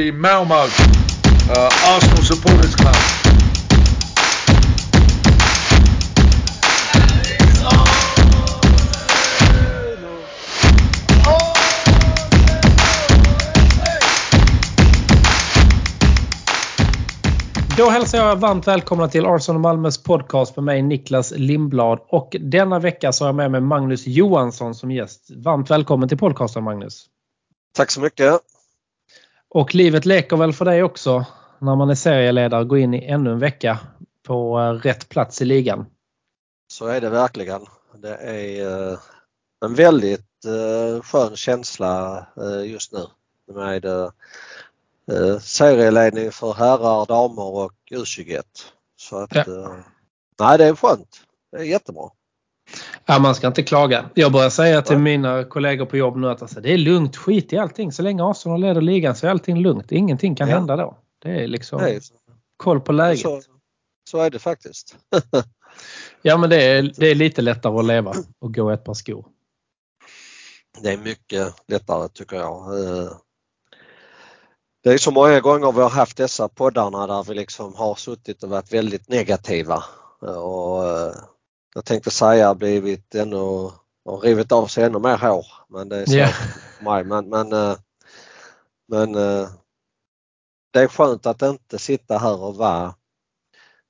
the Malmo uh, Arsenal Supporters Club. Då hälsar jag varmt välkomna till Arsenal Malmös podcast med mig Niklas Lindblad. Och denna vecka så har jag med mig Magnus Johansson som gäst. Varmt välkommen till podcasten Magnus. Tack så mycket. Och livet leker väl för dig också när man är serieledare gå in i ännu en vecka på eh, rätt plats i ligan. Så är det verkligen. Det är eh, en väldigt eh, skön känsla just nu med serieledning för herrar, damer och U21. Så att, ja. nej det är skönt. Det är jättebra. Ja, man ska inte klaga. Jag börjar säga till mina kollegor på jobb nu att alltså, det är lugnt, skit i allting. Så länge Arsenal leder ligan så är allting lugnt. Ingenting kan ja. hända då. Det är liksom Nej. koll på läget. Så, så är det faktiskt. ja men det är, det är lite lättare att leva och gå ett par skor. Det är mycket lättare tycker jag. Eh, det är så många gånger vi har haft dessa poddarna där vi liksom har suttit och varit väldigt negativa. Och eh, jag tänkte säga blivit ännu och rivit av sig ännu mer hår. Men det är så yeah. mig. Men, men, eh, men eh, det är skönt att inte sitta här och vara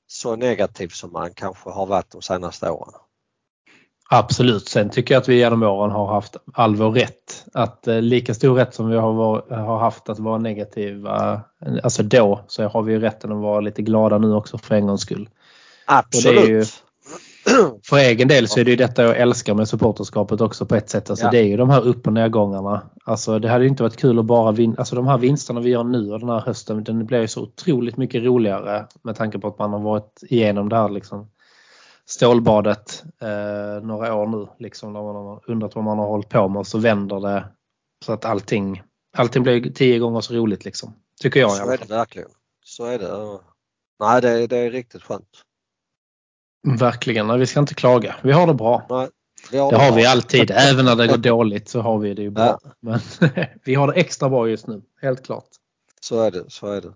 så negativ som man kanske har varit de senaste åren. Absolut. Sen tycker jag att vi genom åren har haft all vår rätt. Att eh, lika stor rätt som vi har, var, har haft att vara negativa, alltså då, så har vi rätten att vara lite glada nu också för en gångs skull. Absolut för egen del så är det ju detta jag älskar med supporterskapet också på ett sätt. Alltså ja. Det är ju de här upp och nedgångarna. Alltså det hade inte varit kul att bara vinna. Alltså de här vinsterna vi gör nu och den här hösten den blir ju så otroligt mycket roligare med tanke på att man har varit igenom det här liksom stålbadet eh, några år nu. Liksom när man har undrat vad man har hållit på med och så vänder det så att allting, allting blir tio gånger så roligt liksom. Tycker jag. Så är det verkligen. Så är det. Nej, det, det är riktigt skönt. Verkligen, vi ska inte klaga. Vi har det bra. Nej, det har, det har vi alltid. Även när det går dåligt så har vi det ju bra. Ja. Men vi har det extra bra just nu, helt klart. Så är det. Så är det.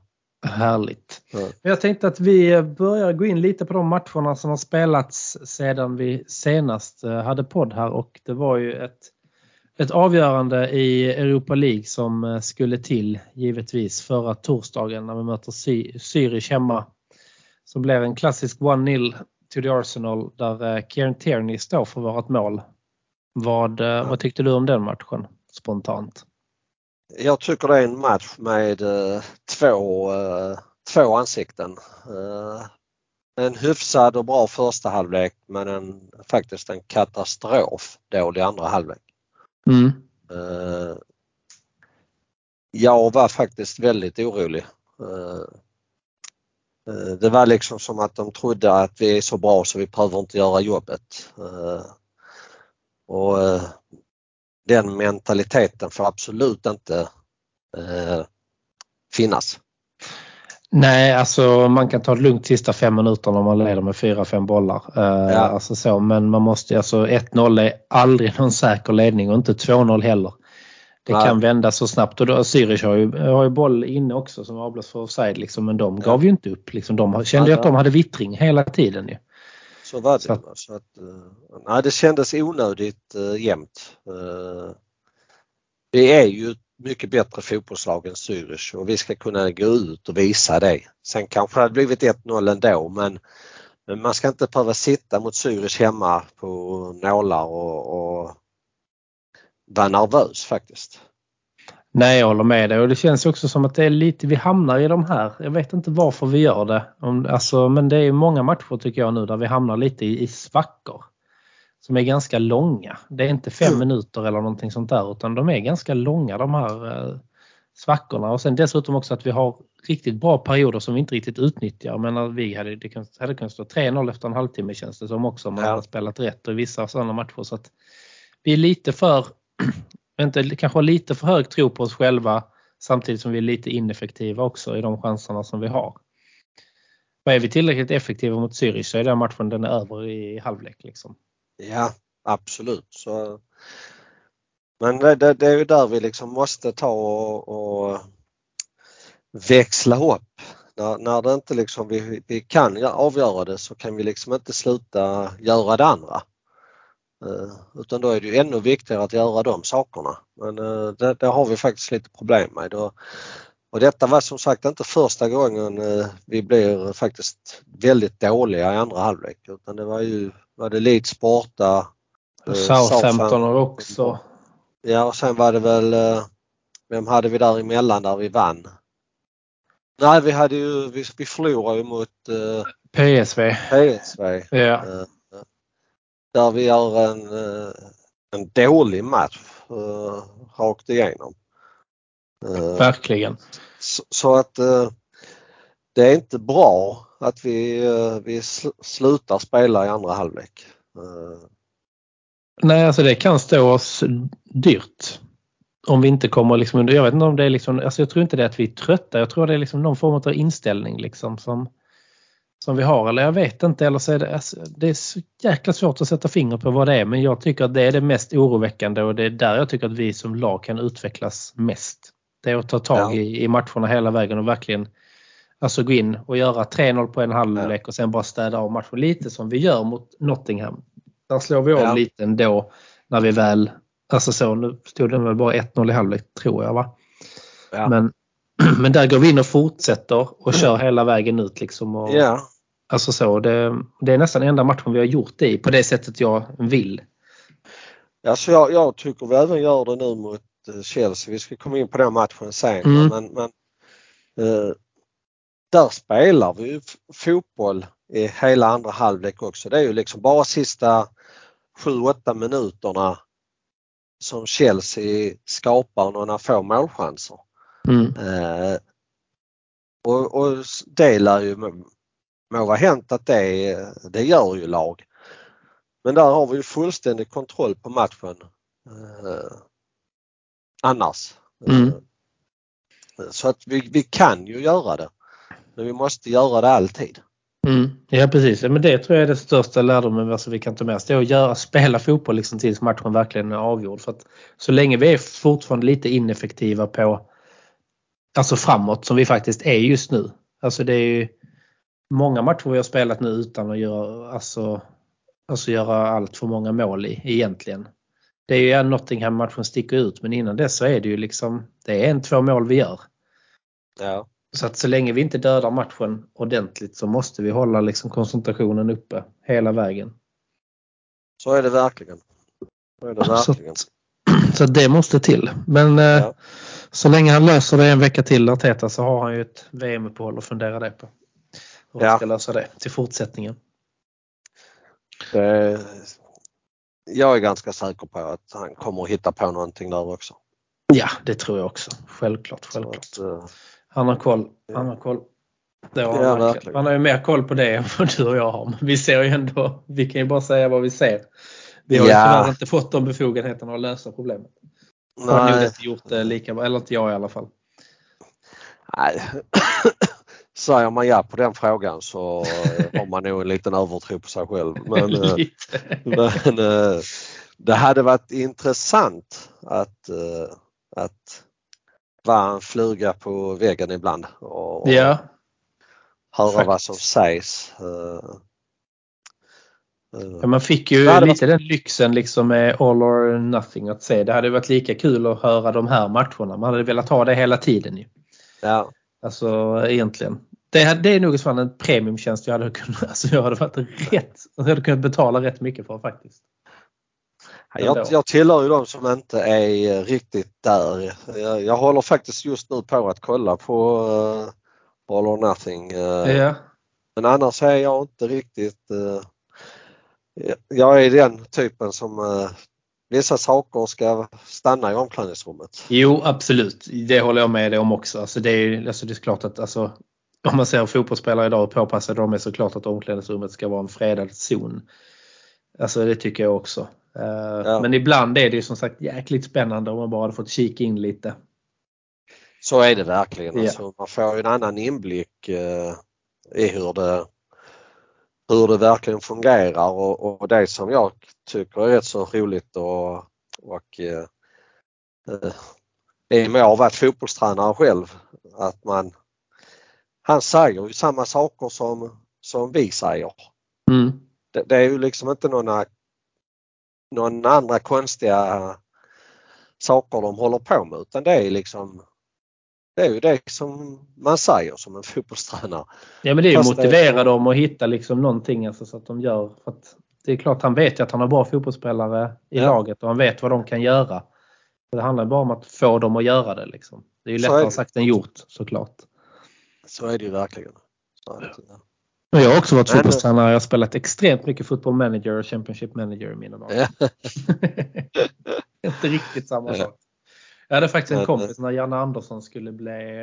Härligt. Ja. Jag tänkte att vi börjar gå in lite på de matcherna som har spelats sedan vi senast eh, hade podd här och det var ju ett, ett avgörande i Europa League som eh, skulle till givetvis förra torsdagen när vi möter Zürich hemma. Som blev en klassisk 1-0 to the Arsenal där eh, Kieran Tierney står för vårt mål. Vad, eh, vad tyckte du om den matchen spontant? Jag tycker det är en match med eh, två, två ansikten. En hyfsad och bra första halvlek men en, faktiskt en katastrof dålig andra halvlek. Mm. Jag var faktiskt väldigt orolig det var liksom som att de trodde att vi är så bra så vi behöver inte göra jobbet. Eh, och eh, den mentaliteten får absolut inte finnas. Nej, alltså man kan ta det lugnt sista fem minuterna om man leder med fyra, fem bollar. Ja. Alltså så, men man måste, alltså 1-0 är aldrig någon säker ledning och inte 2-0 heller. Det Nej. kan vända så snabbt och då, Zürich har ju, har ju boll inne också som avblåst för offside liksom, men de gav ju inte upp. Liksom, de kände ju att de hade vittring hela tiden. Ju. Så var det. Så att, så att, uh, nej, det kändes onödigt uh, jämnt. Uh, vi är ju ett mycket bättre fotbollslag än Zürich och vi ska kunna gå ut och visa det. Sen kanske det hade blivit 1-0 ändå men, men man ska inte behöva sitta mot Zürich hemma på nålar och, och vara nervös faktiskt. Nej, jag håller med dig och det känns också som att det är lite, vi hamnar i de här, jag vet inte varför vi gör det. alltså, men det är många matcher tycker jag nu där vi hamnar lite i, i svackor. Som är ganska långa. Det är inte fem minuter eller någonting sånt där utan de är ganska långa de här eh, svackorna. Och sen dessutom också att vi har riktigt bra perioder som vi inte riktigt utnyttjar. Men vi hade, det hade kunnat stå 3-0 efter en halvtimme känns det som också om man ja. hade spelat rätt och i vissa sådana matcher. Så att vi är lite för inte, kanske har lite för hög tro på oss själva samtidigt som vi är lite ineffektiva också i de chanserna som vi har. Men är vi tillräckligt effektiva mot Zürich så är den matchen den är över i halvlek. Liksom. Ja, absolut. Så, men det, det, det, är ju där vi liksom måste ta och, och växla upp. När, när det inte liksom vi, vi kan avgöra det så kan vi liksom inte sluta göra det andra. Uh, utan då är det ju ännu viktigare att göra de sakerna. Men det, det, har vi faktiskt lite problem med. Och, och detta var som sagt inte första gången uh, vi blir faktiskt väldigt dåliga i andra halvlek utan det var ju var det Leeds borta. Southampton också. Ja och sen var det väl, vem hade vi där emellan där vi vann? Nej, vi hade ju, vi, vi förlorade ju mot PSV. PSV. Ja. Där vi gör en, uh, en dålig match uh, rakt igenom. Verkligen. Så, så att det är inte bra att vi, vi sl slutar spela i andra halvlek. Nej, alltså det kan stå oss dyrt om vi inte kommer liksom under, jag vet inte om det är liksom, alltså jag tror inte det är att vi är trötta, jag tror det är liksom någon form av inställning liksom som, som vi har eller jag vet inte eller så är det, alltså, det är så jäkla svårt att sätta fingret på vad det är men jag tycker att det är det mest oroväckande och det är där jag tycker att vi som lag kan utvecklas mest. Det är att ta tag ja. i, i matcherna hela vägen och verkligen alltså gå in och göra 3-0 på en halvlek ja. och sen bara städa av matchen lite som vi gör mot Nottingham. Där slår vi av ja. lite ändå när vi väl Alltså så, nu stod det väl bara 1-0 i halvlek tror jag va. Ja. Men, men där går vi in och fortsätter och kör hela vägen ut liksom. Och, ja. Alltså så, det, det är nästan enda matchen vi har gjort det i på det sättet jag vill. Alltså jag, jag tycker vi även gör det nu mot eh, Chelsea. Vi ska komma in på den matchen sen. Mm. Men, men eh, där spelar vi ju fotboll i hela andra halvlek också. Det är ju liksom bara sista 7-8 minuterna som Chelsea skapar några få målchanser. Mm. Eh, och, och det lär ju må vara hänt att det, det gör ju lag. Men där har vi fullständig kontroll på matchen. Eh, annars. Mm. Eh, så att vi, vi kan ju göra det. Men vi måste göra det alltid. Mm. Ja precis, men det tror jag är det största lärdomen alltså vi kan ta med oss. Det är att göra, spela fotboll liksom tills matchen verkligen är avgjord. För att så länge vi är fortfarande lite ineffektiva på alltså framåt som vi faktiskt är just nu. Alltså det är ju många matcher vi har spelat nu utan att göra, alltså, alltså göra allt för många mål i egentligen. Det är ju Nottingham-matchen sticker ut men innan dess så är det ju liksom det är en, två mål vi gör. Ja. Så att så länge vi inte dödar matchen ordentligt så måste vi hålla liksom koncentrationen uppe hela vägen. Så är det verkligen. Så, är det verkligen. så, så det måste till. Men eh, ja. Så länge han löser det en vecka till Arteta så har han ju ett VM-uppehåll att fundera det på. Hur han ja. ska lösa det till fortsättningen. Det, jag är ganska säker på att han kommer att hitta på någonting där också. Ja, det tror jag också. Självklart. självklart. Att, uh, han har koll. Han har koll. Det har ja, han, verkligen. han har ju mer koll på det än vad du och jag har. Men vi ser ju ändå, vi kan ju bara säga vad vi ser. Vi har ja. ju tyvärr inte fått de befogenheterna att lösa problemet. Nej. Har nog inte gjort det lika bra, eller inte jag i alla fall. Nej. Säger man ja på den frågan så har man nog en liten övertro på sig själv. Men, eh, men eh, det hade varit intressant att, eh, att vara en fluga på väggen ibland och, ja. höra vad som sägs. Eh, ja, man fick ju lite varit... den lyxen liksom med all or nothing att se. Det hade varit lika kul att höra de här matcherna. Man hade velat ha det hela tiden ju. Ja. Alltså egentligen. Det, det är nog fan en premiumtjänst jag hade kunnat, alltså jag hade varit rätt, jag hade kunnat betala rätt mycket för faktiskt. Jag, jag tillhör ju de som inte är riktigt där. Jag, jag håller faktiskt just nu på att kolla på uh, All or Nothing. Uh, ja. Men annars är jag inte riktigt... Uh, jag är den typen som uh, vissa saker ska stanna i omklädningsrummet. Jo absolut, det håller jag med dig om också. Alltså det, är, alltså det är klart att alltså, om man ser fotbollsspelare idag och påpassade de är så klart att omklädningsrummet ska vara en fredad zon. Alltså det tycker jag också. Eh, ja. Men ibland är det ju som sagt jäkligt spännande om man bara hade fått kika in lite. Så är det verkligen. Ja. Alltså, man får en annan inblick eh, i hur det, hur det verkligen fungerar och, och det som jag tycker är rätt så roligt och, och eh, eh, i och med att ha varit fotbollstränare själv att man han säger ju samma saker som, som vi säger. Mm. Det, det, är ju liksom inte några, några andra konstiga saker de håller på med utan det är liksom det är ju det som man säger som en fotbollstränare. Ja men det är ju Fast motivera det är- dem och hitta liksom någonting alltså, så att de gör. För att det är klart han vet ju att han har bra fotbollsspelare i Ja. laget och han vet vad de kan göra. Det handlar bara om att få dem att göra det. Liksom. Det är ju är lättare det. sagt än gjort såklart. Så är det ju verkligen. Så att, ja. Jag har också varit fotbollstränare. Jag har spelat extremt mycket football manager och Championship manager i mina dagar. Ja. Inte riktigt samma sak. Jag hade faktiskt en kompis när Janne Andersson skulle bli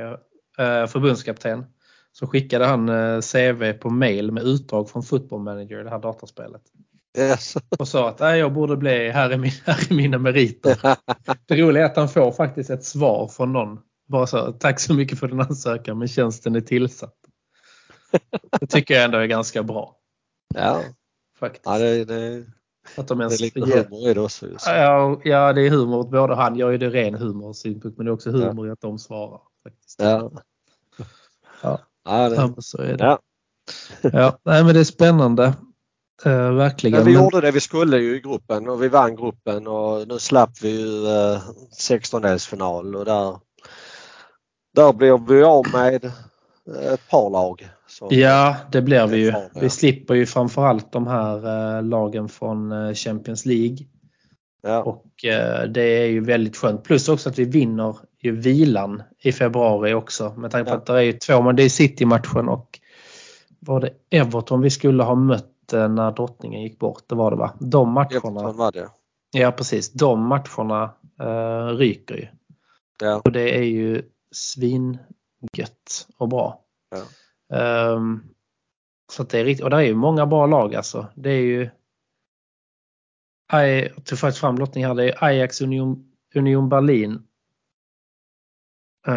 eh, förbundskapten. Så skickade han eh, CV på mail med utdrag från Football Manager, det här datorspelet. Yes. Och sa att Nej, jag borde bli, här är, min, här är mina meriter. Det roliga är att han får faktiskt ett svar från någon. Bara så, tack så mycket för din ansökan men tjänsten är tillsatt. Det tycker jag ändå är ganska bra. ja, Faktiskt. ja det, det, att de det ens är lite ger- humor i det också. Just. Ja, ja, det är humor åt båda. Han gör ju det ren humorsynpunkt men det är också humor i att de svarar. Faktiskt. Ja. Ja. Ja, det, Ja, så är det. ja. Ja, nej, men det är spännande. Eh, verkligen. Men vi Men- gjorde det vi skulle ju i gruppen och vi vann gruppen och nu slapp vi ju eh, 16-delsfinal och där, där blev vi av med ett par lag. Så, Ja, det blir vi ju. Vi slipper ju framförallt de här eh, lagen från eh, Champions League. ja, Och eh, det är ju väldigt skönt. Plus också att vi vinner ju vilan i februari också. Med tanke på Ja. att det är ju två, men det är City-matchen och var det Everton vi skulle ha mött eh, när drottningen gick bort? Det var det va? De matcherna. Everton var det. Ja precis. De matcherna eh, ryker ju. Ja, Och det är ju svingött och bra. Ja. Um, så att det är riktigt, och det är ju många bra lag alltså. Det är ju jag tog faktiskt fram lottning här. Det är Ajax Union, Union Berlin.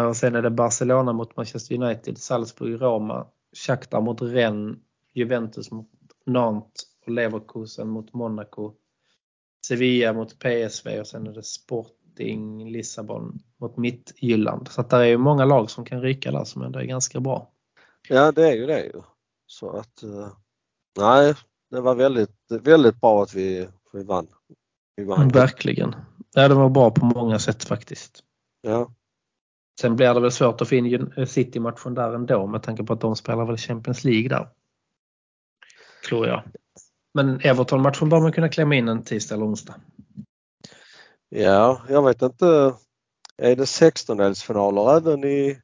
Och sen är det Barcelona mot Manchester United, Salzburg, Roma, Shakhtar mot Rennes, Juventus mot Nantes och Leverkusen mot Monaco. Sevilla mot PSV och sen är det Sporting Lissabon mot Midtjylland. Så att det är ju många lag som kan ryka där som ändå är ganska bra ja det är ju det ju. Så att eh, nej, det var väldigt, väldigt bra att vi, vi vann. Vi vann. Verkligen. Ja, det var bra på många sätt faktiskt. Ja, Sen blir det väl svårt att få in eh, City-matchen där ändå med tanke på att de spelar väl Champions League där. Tror jag. Men Everton-matchen bör man kunna klämma in en tisdag eller onsdag. ja, jag vet inte. Är det 16-delsfinaler även i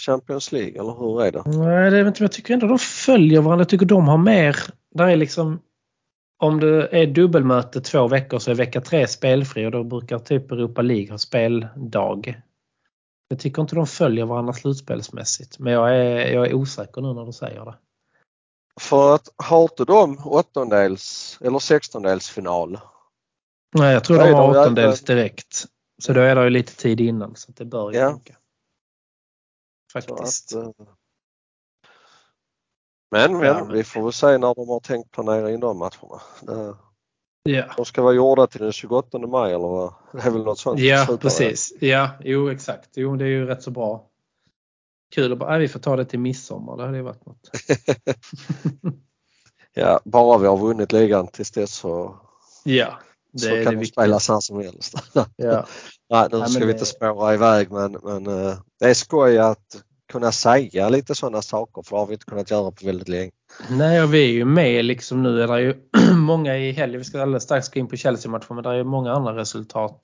Champions League eller hur är det? Nej, det inte, jag tycker ändå de följer varandra. Jag tycker de har mer. Där är liksom om det är dubbelmöte två veckor så är vecka tre spelfri och då brukar typ Europa League ha speldag. Jag tycker inte de följer varandra slutspelsmässigt. Men jag är, jag är osäker nu när du säger det. För att har inte de åttondels eller sextondelsfinal? Nej, jag tror Nej, de har åttondels direkt. Så då är det ju lite tid innan så det bör Ja. funka. Faktiskt. att, eh, men, men Ja, vi får väl se när de har tänkt planera in de matcherna. Det, Ja, de ska vara gjorda till den 28 maj eller vad? Det är väl något sånt. ja det. precis. Ja, jo exakt. Jo, det är ju rätt så bra. Kul att bara, nej, vi får ta det till midsommar. Det hade ju varit något. Ja, bara vi har vunnit ligan tills dess så, Ja, det så är det kan de spelas när som helst. Ja. Nej, nu Ja, ska vi det- inte spåra iväg men, men eh, det är skoj att kunna säga lite sådana saker för det har vi inte kunnat göra på väldigt länge. Nej, och vi är ju med liksom nu. är Det ju många i helgen. Vi ska alldeles strax gå in på Chelsea-matchen, men det är ju många andra resultat.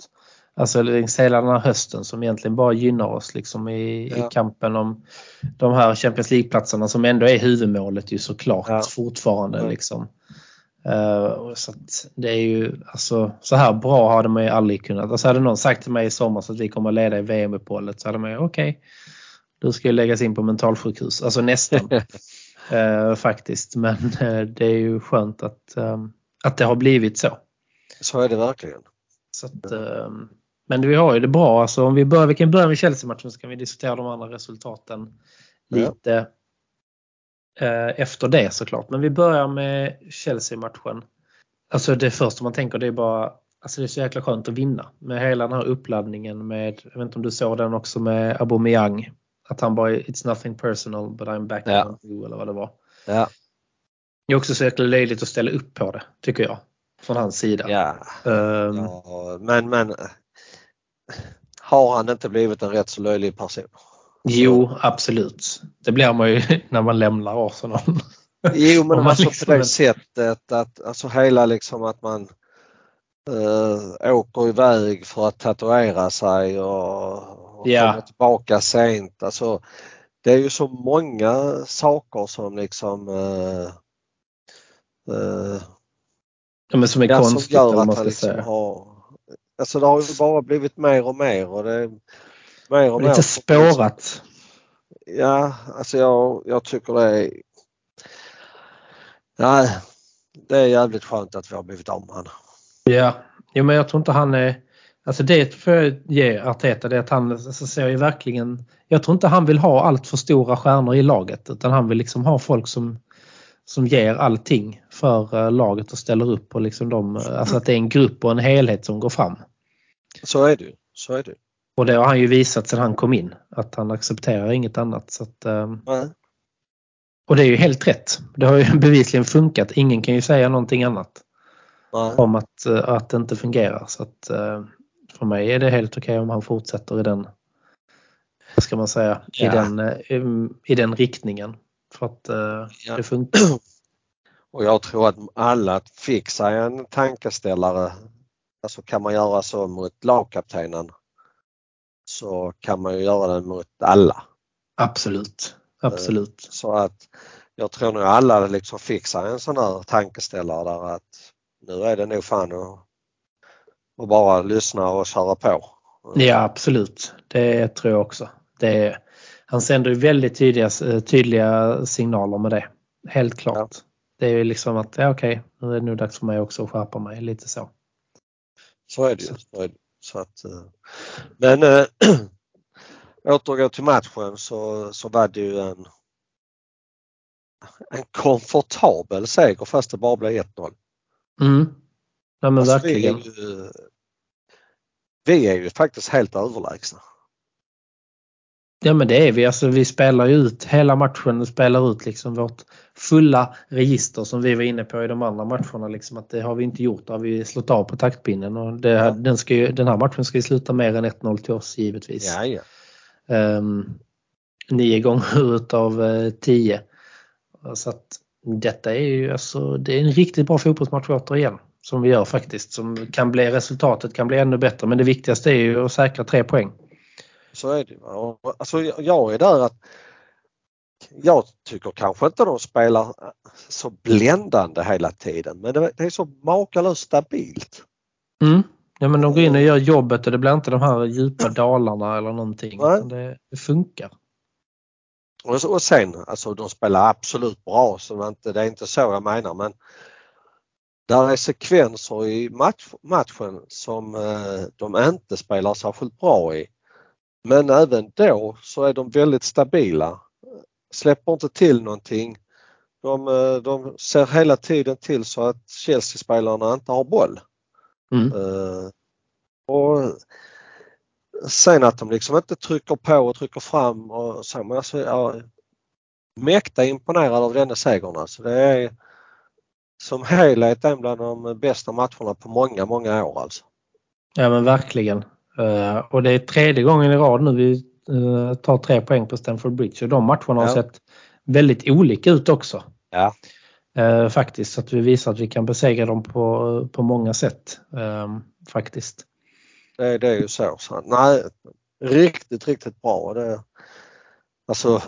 Alltså längs hela den här hösten som egentligen bara gynnar oss liksom i, i Ja. kampen om de här Champions League-platserna som ändå är huvudmålet ju såklart Ja. fortfarande. Ja. Liksom. Och så det är ju alltså så här bra hade man ju aldrig kunnat. Alltså hade någon sagt till mig i sommar att vi kommer att leda i VM-uppehållet så hade man ju okej. du ska ju läggas in på mentalsjukhus. Alltså nästan. Eh, faktiskt. Men eh, det är ju skönt att, eh, att det har blivit så. Så är det verkligen. så att, eh, men vi har ju det bra. Alltså, om vi, börjar, vi kan börja med Chelsea-matchen så kan vi diskutera de andra resultaten Ja. lite eh, efter det såklart. Men vi börjar med Chelsea-matchen. Alltså det första man tänker det är bara Alltså det är så jäkla skönt att vinna med hela den här uppladdningen med, jag vet inte om du såg den också med Aubameyang. Att han bara It's nothing personal but I'm back Ja. on you eller vad det var. Ja, Det är också så jäkla löjligt att ställa upp på det, tycker jag. Från hans sida. ja, Ehm, ja. Men, men har han inte blivit en rätt så löjlig person? Jo, absolut. Det blir man ju när man lämnar Arsenal. Jo men alltså liksom på det sättet att alltså hela liksom att man äh, åker iväg för att tatuera sig och, och Ja. kommer tillbaka sent. Alltså, det är ju så många saker som liksom äh, äh, Ja, men som är ja, konstigt som gör att man ska liksom säga. har Alltså det har ju bara blivit mer och mer och det mer och mer. Lite spårat. Ja, alltså jag, jag tycker det är Nej, det är jävligt skönt att vi har blivit av med honom. Ja, jo, men jag tror inte han är... Alltså det får jag ge Arteta, det är att han alltså, ser ju verkligen... Jag tror inte han vill ha allt för stora stjärnor i laget utan han vill liksom ha folk som, som ger allting för eh, laget och ställer upp och liksom de, alltså att det är en grupp och en helhet som går fram. Så är det ju. Så är det. Och det har han ju visat sedan han kom in att han accepterar inget annat. Så att, Nej. och det är ju helt rätt. Det har ju bevisligen funkat. Ingen kan ju säga någonting annat Nej. om att, eh, att det inte fungerar. Så att, eh, för mig är det helt okej om han fortsätter i den, vad ska man säga, i, Ja. den, eh, i den riktningen. För att eh, Ja. det funkar. Och jag tror att alla fick sig en tankeställare. Alltså kan man göra så mot lagkaptenen så kan man ju göra det mot alla. Absolut. Absolut. Så att jag tror nog alla liksom sig en sån här tankeställare där att nu är det nog fan att, att bara lyssna och köra på. Ja, absolut. Det tror jag också. Det är, han sänder ju väldigt tydliga, tydliga signaler med det. Helt klart. Det är ju liksom att, ja okej, nu är det nog dags för mig också att skärpa mig. Lite så. Så är det ju. Så är det. Så att, eh, men äh, återgå till matchen så, så var det ju en, en komfortabel seger fast det bara blev 1-0. Mm. Ja men Alltså, verkligen. Vi är, ju, vi är ju faktiskt helt överlägsna. Ja men det är vi. Alltså, vi spelar ju ut hela matchen och spelar ut liksom vårt fulla register som vi var inne på i de andra matcherna. Liksom, att det har vi inte gjort. Det har vi slått av på taktpinnen. Och det, Ja. den, ska ju, den här matchen ska ju sluta mer än 1-0 till oss givetvis. Ja, ja. Ehm, nio gånger utav eh, tio. Så att detta är ju alltså, det är en riktigt bra fotbollsmatch återigen. Som vi gör faktiskt. Som kan bli, resultatet kan bli ännu bättre. Men det viktigaste är ju att säkra tre poäng. Så är det. Och, Alltså, jag- är där att jag tycker kanske inte de spelar så bländande hela tiden men det, det är så makalöst stabilt. Mm. Ja men de går in och gör jobbet och det blir inte de här djupa dalarna eller någonting. Det, det funkar. Och, sen, alltså de spelar absolut bra så inte, det är inte så jag menar men där är sekvenser i match, matchen som eh, de inte spelar särskilt bra i. Men även då så är de väldigt stabila. Släpper inte till någonting. De, eh, de ser hela tiden till så att Chelsea-spelarna inte har boll. Mm. Eh, och sen att de liksom inte trycker på och trycker fram och så. Men alltså, jag är mäkta imponerad av denna segern. Alltså. Det är som helhet en bland de bästa matcherna på många, många år alltså. Ja men verkligen. Eh, och det är tredje gången i rad nu vi eh, tar tre poäng på Stamford Bridge. Och de matcherna har Ja. sett väldigt olika ut också. Ja. Eh, faktiskt. Så att vi visar att vi kan besegra dem på, på många sätt. eh, faktiskt. Det, det är ju så. så nej, riktigt, riktigt bra. Det, alltså,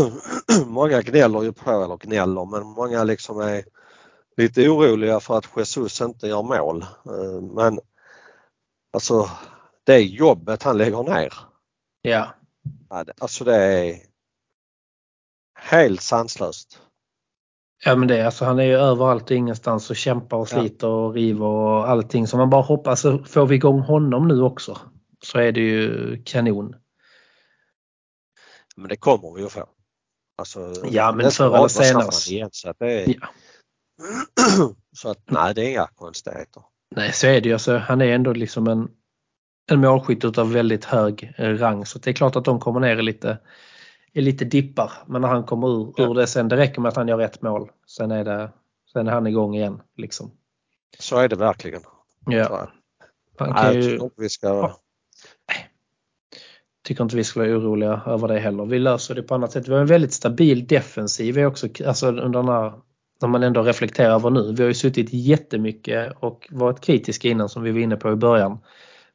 många gnäller ju på, eller gnäller, men många liksom är lite oroliga för att Jesus inte gör mål. Men alltså det jobbet han lägger ner. Ja. ja, Alltså det är helt sanslöst. Ja men det är alltså han är ju överallt och ingenstans och kämpar och Ja. sliter och river och allting. Så man bara hoppas så får vi igång honom nu också. Så är det ju kanon. Men det kommer vi att få. Alltså, Ja, men förr eller senare. Igen, så, att det är, Ja. så att nej, det är inga konstigheter. Nej så är det ju. Alltså, han är ändå liksom en en målskytt utav väldigt hög rang. Så det är klart att de kommer ner i lite, i lite dippar. Men när han kommer ur, ur det sen, det räcker med att han gör rätt mål. Sen är, det, sen är han igång igen. Liksom. Så är det verkligen. Ja. Han kan ju, vi ska... tycker inte vi ska vara oroliga över det heller. Vi löser det på annat sätt. Vi har en väldigt stabil defensiv vi också, alltså under den här, när man ändå reflekterar över nu. Vi har ju suttit jättemycket och varit kritiska innan som vi var inne på i början.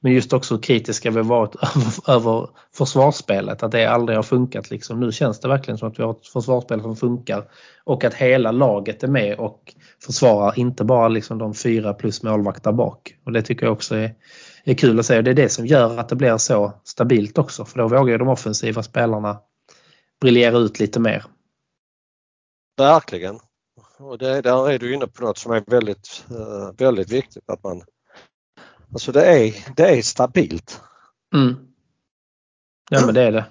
Men just också kritiska vi varit över, över försvarsspelet, att det aldrig har funkat. Liksom. Nu känns det verkligen som att vi har ett försvarsspel som funkar och att hela laget är med och försvarar, inte bara liksom de fyra plus målvakt där bak. Och det tycker jag också är, är kul att se och det är det som gör att det blir så stabilt också för då vågar ju de offensiva spelarna briljera ut lite mer. Verkligen. Och det, där är du inne på något som är väldigt, eh, väldigt viktigt. Att man, alltså det är, det är stabilt. Mm. Ja men det är det.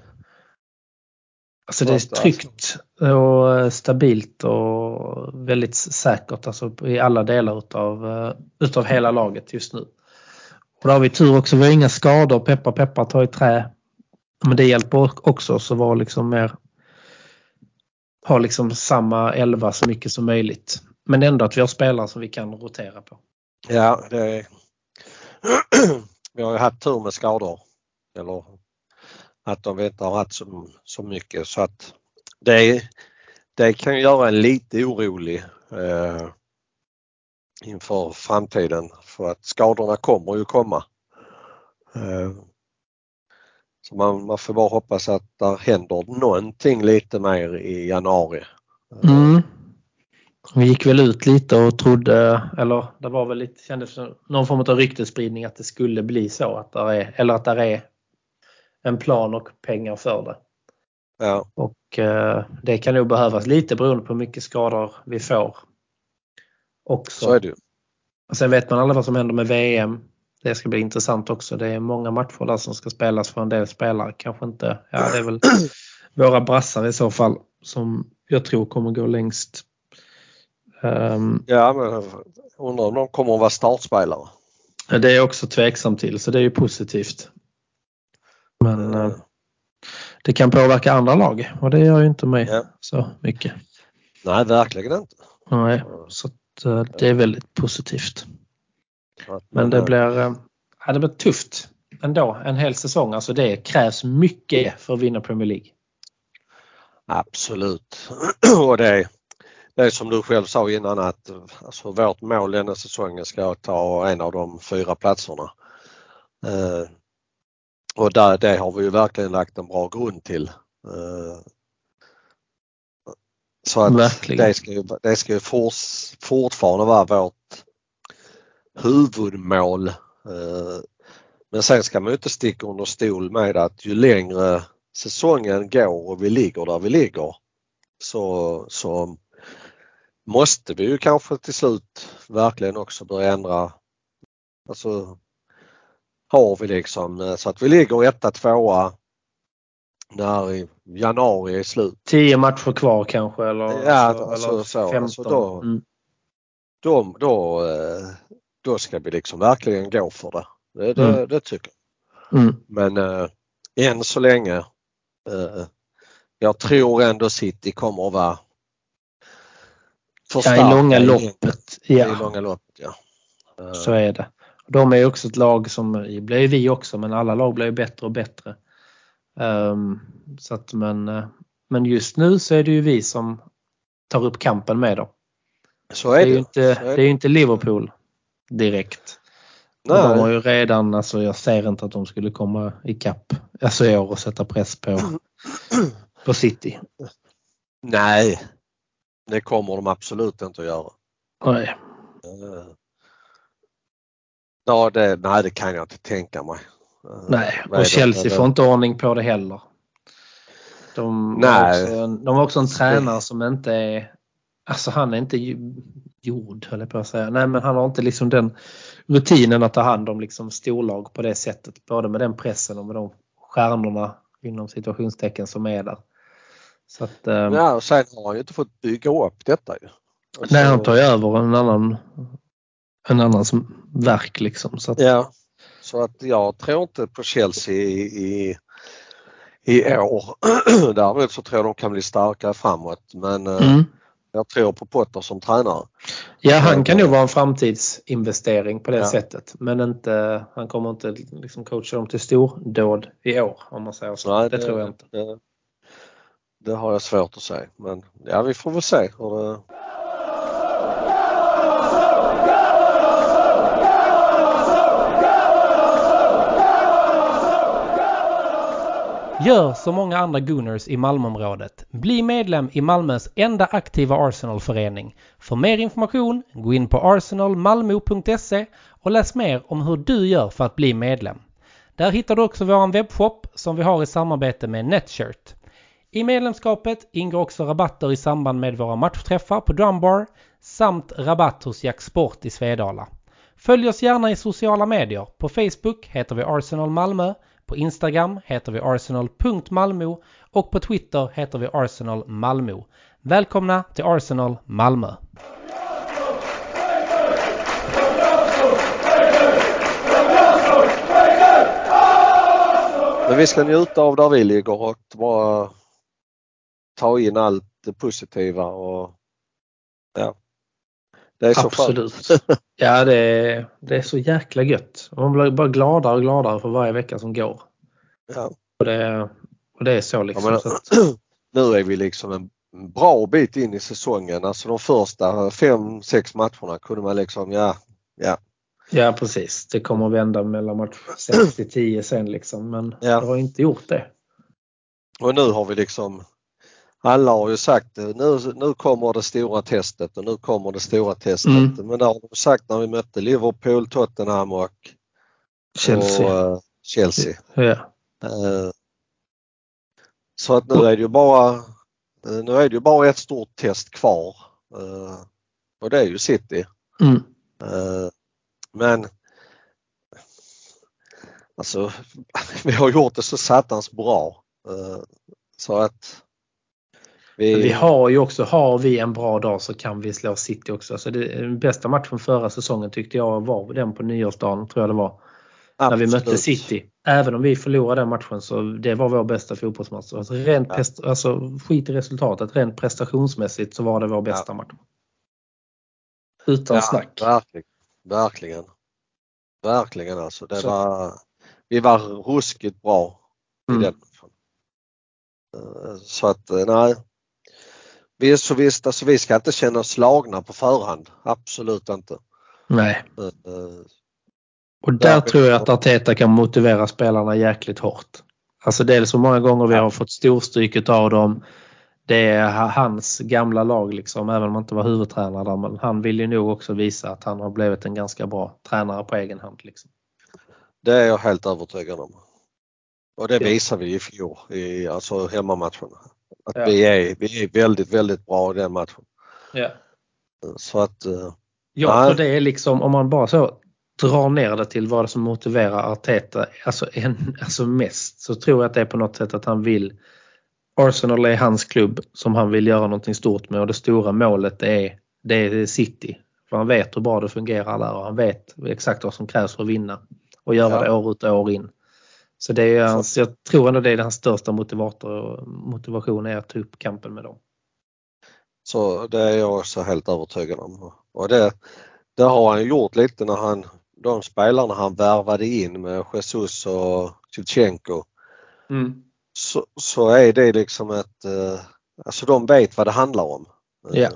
Alltså det är tryggt och stabilt och väldigt säkert alltså i alla delar utav, eh, utav hela laget just nu. Och där har vi tur också, vi har inga skador, peppar peppar tar i trä. Men det hjälper också så var liksom mer ha liksom samma elva så mycket som möjligt. Men ändå att vi har spelare som vi kan rotera på. Ja, det är... Vi har ju haft tur med skador. Eller att de inte har haft så, så mycket så att det, det kan göra en lite orolig eh, inför framtiden för att skadorna kommer ju komma. Eh, så man, man får bara hoppas att det händer någonting lite mer i januari. Eh, mm. Vi gick väl ut lite och trodde, eller det var väl lite, kändes som någon form av ryktesspridning att det skulle bli så att där är, eller att där är en plan och pengar för det. Ja, Och eh, det kan nog behövas lite beroende på hur mycket skador vi får. Också. så är det ju. Och sen vet man aldrig vad som händer med VM. Det ska bli intressant också. Det är många matcher där som ska spelas för en del spelare. Kanske inte, ja det är väl våra brassar i så fall som jag tror kommer gå längst. Ehm, Ja, men undrar om de kommer att vara startspelare. det är jag också tveksam till så det är ju positivt. Men eh, det kan påverka andra lag och det gör ju inte mig Ja. så mycket. Nej, verkligen inte. Nej, så att, eh, det är väldigt positivt. Att Men man, det eh, blir, ja, det blir tufft ändå en hel säsong. Alltså det krävs mycket för att vinna Premier League. Absolut. Och det det som du själv sa innan att alltså, vårt mål denna säsongen ska ta en av de fyra platserna. Eh, och där, det har vi ju verkligen lagt en bra grund till. Eh, så att Verkligen. det ska ju, det ska ju fortfarande vara vårt huvudmål. Eh, men sen ska man ju inte sticka under stol med att ju längre säsongen går och vi ligger där vi ligger så, så måste vi ju kanske till slut verkligen också börja ändra. Alltså har vi liksom eh, så att vi ligger etta, tvåa när januari är slut. Tio matcher kvar kanske eller, Ja, alltså, alltså, eller så, 15. alltså då- Mm. Då, då, eh, då ska vi liksom verkligen gå för det. Det, det, Mm. det tycker jag. Mm. Men äh, än så länge eh, jag tror ändå City kommer att vara för Ja, i långa i- loppet. I Ja, långa loppet ja. Eh, så är det. De är ju också ett lag som, det blir vi också, men alla lag blir bättre och bättre. Ehm, så att, men, eh, men just nu så är det ju vi som tar upp kampen med dem. så Det är är det. ju inte, är det är ju inte Liverpool direkt. Nej. De har ju redan, alltså jag ser inte att de skulle komma ikapp alltså i år och sätta press på, på City. Nej, det kommer de absolut inte att göra. Nej. Eh, Ja, det, nej, det kan jag inte tänka mig. Eh, Nej, och? Chelsea får inte ordning på det heller. De, Nej. Har också en, de har också en tränare som inte är, alltså han är inte gjord höll jag på att säga. Nej men han har inte liksom den rutinen att ta hand om liksom storlag på det sättet. Både med den pressen och med de stjärnorna inom situationstecken som är där. Så att, eh, Ja, och sen har han ju inte fått bygga upp detta ju. Alltså, nej han tar ju över en annan, en annans verk liksom. Så att, Ja, så att jag tror inte på Chelsea i, i, i år. Däremot så tror jag de kan bli starkare framåt men eh, Mm. jag tror på Potter som tränare. Ja, han kan nog vara en framtidsinvestering på det Ja. sättet. Men inte, han kommer inte liksom coacha dem till stordåd i år om man säger så. Nej, det, tror jag inte. Det, det har jag svårt att säga men ja vi får väl se hur det, Gör som många andra Gooners i Malmöområdet. Bli medlem i Malmös enda aktiva Arsenalförening. För mer information, gå in på arsenalmalmo.se och läs mer om hur du gör för att bli medlem. Där hittar du också vår webbshop som vi har i samarbete med Netshirt. I medlemskapet ingår också rabatter i samband med våra matchträffar på Drumbar samt rabatt hos Jack Sport i Svedala. Följ oss gärna i sociala medier. På Facebook heter vi Arsenal Malmö, på Instagram heter vi arsenal.malmo och på Twitter heter vi Arsenal Malmö. Välkomna till Arsenal Malmö! Men vi ska njuta av där vi ligger och bara ta in allt det positiva och ja. Det är så Absolut. Ja, det är, det är så jäkla gött. Man blir bara gladare och gladare för varje vecka som går. Ja. Och det, och det är så liksom. men- så att, Nu är vi liksom en bra bit in i säsongen. Alltså de första fem, sex matcherna kunde man liksom, ja, ja, ja, precis. Det kommer vända mellan match 6 till 10 sen liksom. Men Ja. det har inte gjort det. Och nu har vi liksom alla har ju sagt nu, nu kommer det stora testet och nu kommer det stora testet. Mm. Men det har de sagt när vi mötte Liverpool, Tottenham och, Chelsea. och eh, Chelsea. ja. Eh, Så att nu är det ju bara eh, nu är det ju bara ett stort test kvar. Och det är ju City. Mm. Men alltså vi har gjort det så satans bra. Så att vi, Vi har ju också, har vi en bra dag så kan vi slå City också. Så det, den bästa matchen förra säsongen tyckte jag var den på nyårsdagen, tror jag det var. När vi mötte absolut- City. Även om vi förlorade den matchen så det var vår bästa fotbollsmatch. Alltså, rent Ja. pest, alltså skit i resultatet, rent prestationsmässigt så var det vår bästa match. Utan Ja, snack. Verkligen. Verkligen. Verkligen alltså. Det Så- var, vi var ruskigt bra i Mm. den. Eh, Så att eh, nej. Vi, så visst, alltså, vi ska inte känna oss slagna på förhand. Absolut inte. Nej. Eh, Och där tror jag att Arteta kan motivera spelarna jäkligt hårt. Alltså dels så många gånger vi har fått storstryket av dem. Det är ha- hans gamla lag liksom, även om han inte var huvudtränare där. Men han vill ju nog också visa att han har blivit en ganska bra tränare på egen hand. Liksom. Det är jag helt övertygad om. Och det visar vi i fjol i alltså hemmamatcherna. Att Ja. vi, är, vi är väldigt, väldigt bra i den matchen. Ja. Så att eh, Jag Nej. tror det är liksom om man bara så drar ner det till vad som motiverar Arteta alltså, en, alltså mest så tror jag att det är på något sätt att han vill Arsenal är hans klubb som han vill göra någonting stort med och det stora målet är, det är City. För han vet hur bra det fungerar där och han vet exakt vad som krävs för att vinna och göra Ja. det år ut och år in. Så det är hans, jag tror ändå det är hans största motivator, motivation är att ta upp kampen med dem. Så det är jag också helt övertygad om. Och det, det har han gjort lite när han, de spelarna han värvade in med Jesus och Shevchenko. Så, så är det liksom ett, eh, alltså de vet vad det handlar om. Ja.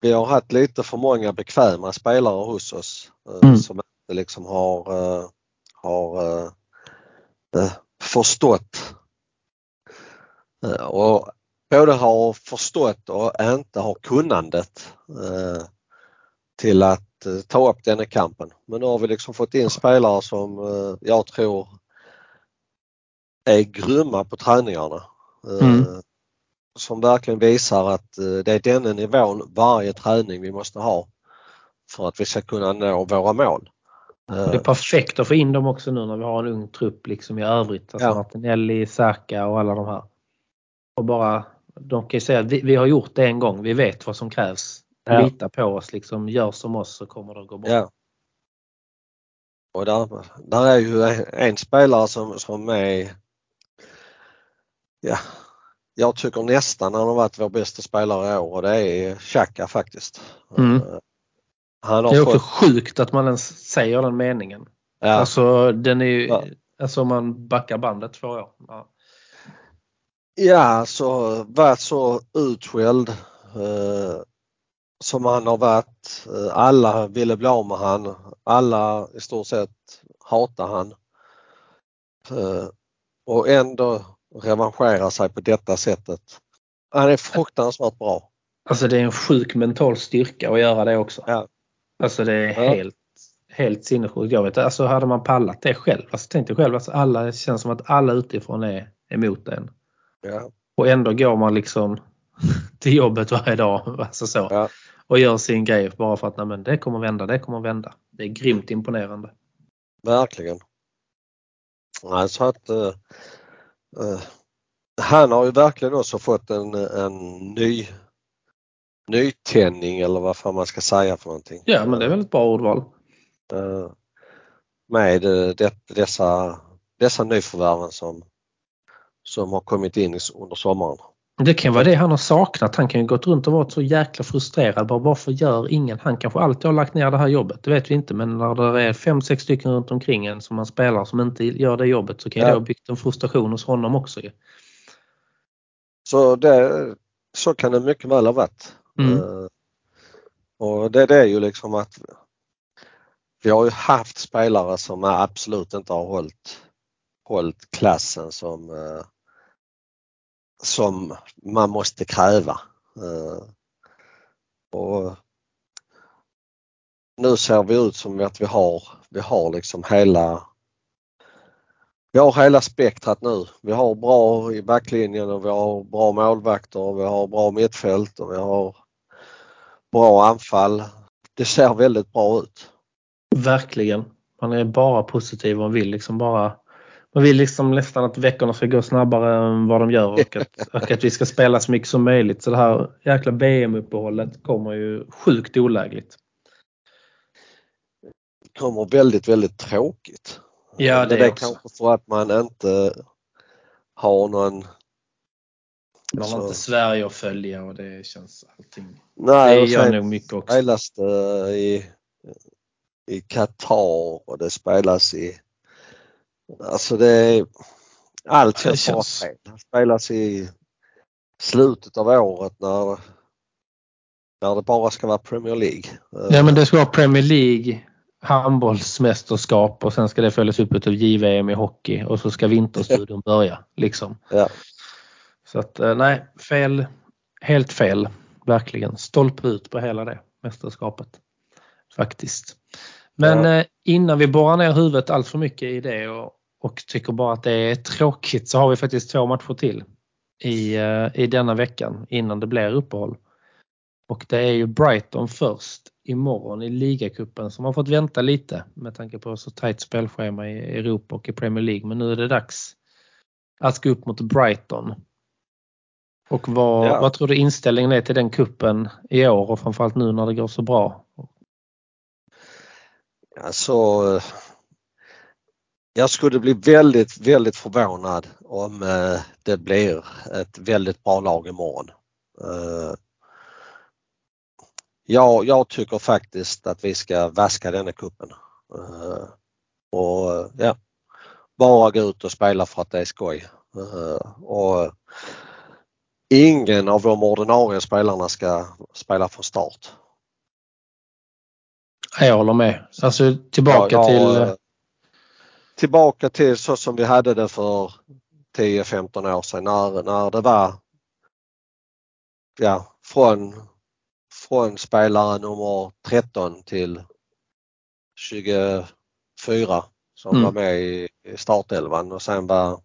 Vi har haft lite för många bekväma spelare hos oss eh, Mm. som inte liksom har, eh, har eh, förstått eh, och både har förstått och inte har kunnandet eh, till att eh, ta upp denna kampen. Men nu har vi liksom fått in spelare som jag tror är grymma på träningarna. Mm. Som verkligen visar att det är denna nivån varje träning vi måste ha för att vi ska kunna nå våra mål. Och det är perfekt att få in dem också nu när vi har en ung trupp liksom i övrigt. Alltså Ja. Martinelli, Saka och alla de här. Och bara, de kan ju säga att vi, vi har gjort det en gång, vi vet vad som krävs. Ja. Lita på oss, liksom, gör som oss så kommer det att gå bra. Ja. Och där, där är ju en, spelare som, som är ja, jag tycker nästan han har varit vår bästa spelare i år och det är Xhaka faktiskt. Mm. Han har Det är också fått, sjukt att man ens säger den meningen. ja, Alltså den är ju, Ja. alltså om man backar bandet två år. Ja. ja, så varit så utskälld eh, som han har varit. Eh, alla ville bli av med han. Alla i stort sett hatar han. Eh, och ändå revanschera sig på detta sättet. Han är fruktansvärt bra. Alltså det är en sjuk mental styrka att göra det också. Ja. Alltså det är Ja. helt, helt sinnessjukt. Jag vet alltså hade man pallat det själv. Alltså tänk dig själv, alltså alla, det känns som att alla utifrån är emot en. Ja, Och ändå går man liksom till jobbet varje dag alltså så, Ja. och gör sin grej bara för att nej, men det kommer vända, det kommer vända. Det är grymt imponerande. verkligen. Nej, så att eh, eh, han har ju verkligen också fått en, en ny nytändning eller vad fan man ska säga för någonting. Ja men det är väl ett bra ordval. Eh, med eh, det, dessa, dessa nyförvärven som, som har kommit in under sommaren. Det kan vara det han har saknat. Han kan ju gått runt och varit så jäkla frustrerad. Bara, varför gör ingen? Han kanske alltid har lagt ner det här jobbet. Det vet vi inte. Men när det är fem, sex stycken runt omkring en som man spelar som inte gör det jobbet så kan Ja. det ha byggt en frustration hos honom också. Så, det, så kan det mycket väl ha varit. Mm. Eh, och det, det är ju liksom att vi har ju haft spelare som absolut inte har hållit, hållit klassen som, eh, som man måste kräva. Eh, och nu ser vi ut som att vi har, vi har liksom hela vi har hela spektrat nu. Vi har bra i backlinjen och vi har bra målvakter och vi har bra mittfält och vi har bra anfall. Det ser väldigt bra ut. Verkligen. Man är bara positiv och vill liksom bara man vill liksom nästan att veckorna ska gå snabbare än vad de gör och att, och att vi ska spela så mycket som möjligt. Så det här jäkla BM-uppehållet kommer ju sjukt olägligt. Det kommer väldigt, väldigt tråkigt. Ja, det det är också. kanske för att man inte har någon... Man har Så- inte Sverige att följa och det känns allting. Nej, Det gör nog mycket också. spelas det i, i Qatar och det spelas i... Alltså det är... Allt Ja, det känns känns- fel. Det spelas i slutet av året när, när det bara ska vara Premier League. Ja men det ska vara Premier League, handbollsmästerskap och sen ska det följas upp av JVM i hockey och så ska vinterstudion börja. Liksom. Ja. Så att eh, nej, fel. Helt fel. Verkligen. Stolpe ut på hela det mästerskapet. Faktiskt. Men Ja. eh, innan vi borrar ner huvudet allt för mycket i det och, och tycker bara att det är tråkigt så har vi faktiskt två matcher till i, eh, i denna veckan innan det blir uppehåll. Och det är ju Brighton först imorgon i ligacupen som har fått vänta lite med tanke på så tajt spelschema i Europa och i Premier League. Men nu är det dags att gå upp mot Brighton. Och vad, Ja. vad tror du inställningen är till den kuppen i år och framförallt nu när det går så bra? Alltså, jag skulle bli väldigt, väldigt förvånad om eh, det blir ett väldigt bra lag imorgon. Eh, Ja, jag tycker faktiskt att vi ska vaska denna kuppen. Eh, Och ja, bara gå ut och spela för att det är skoj. Och ingen av de ordinarie spelarna ska spela från start. Jag håller med. Alltså tillbaka Ja, ja, till eh, Tillbaka till så som vi hade det för 10-15 år sedan när, när det var ja, från, från spelare nummer 13 till 24 som Mm. var med i, i startelvan och sen var